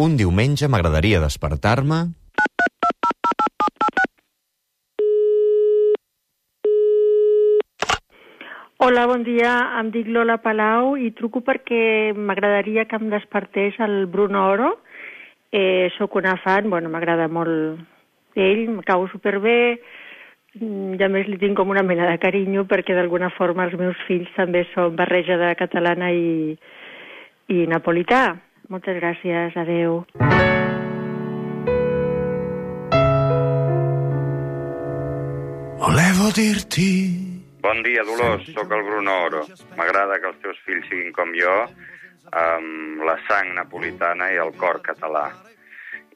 Un diumenge m'agradaria despertar-me... Hola, bon dia. Em dic Lola Palau i truco perquè m'agradaria que em despertés el Bruno Oro. Eh, soc una fan, bueno, m'agrada molt ell, em cau superbé, mm, i a més li tinc com una mena de carinyo perquè d'alguna forma els meus fills també són barreja de catalana i, i napolità. Moltes gràcies, adeu. Volevo dirti Bon dia, Dolors. Sóc el Bruno Oro. M'agrada que els teus fills siguin com jo, amb la sang napolitana i el cor català.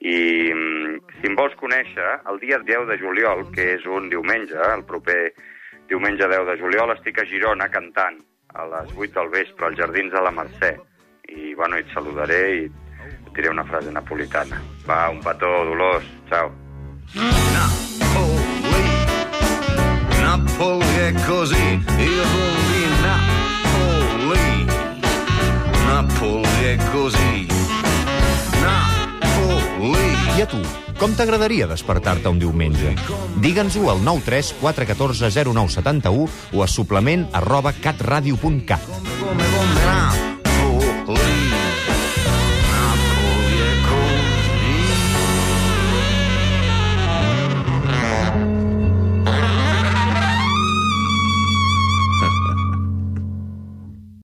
I mm, si em vols conèixer, el dia 10 de juliol, que és un diumenge, el proper diumenge 10 de juliol, estic a Girona cantant a les 8 del vespre als Jardins de la Mercè. I, bueno, et saludaré i et diré una frase napolitana. Va, un petó, Dolors. Ciao. Napoli. Napoli è così, io sono di Napoli. Napoli è così. Napoli. I a tu, com t'agradaria despertar-te un diumenge? Digue'ns-ho al 93 414 0971 o a suplement arroba catradio.cat. Leave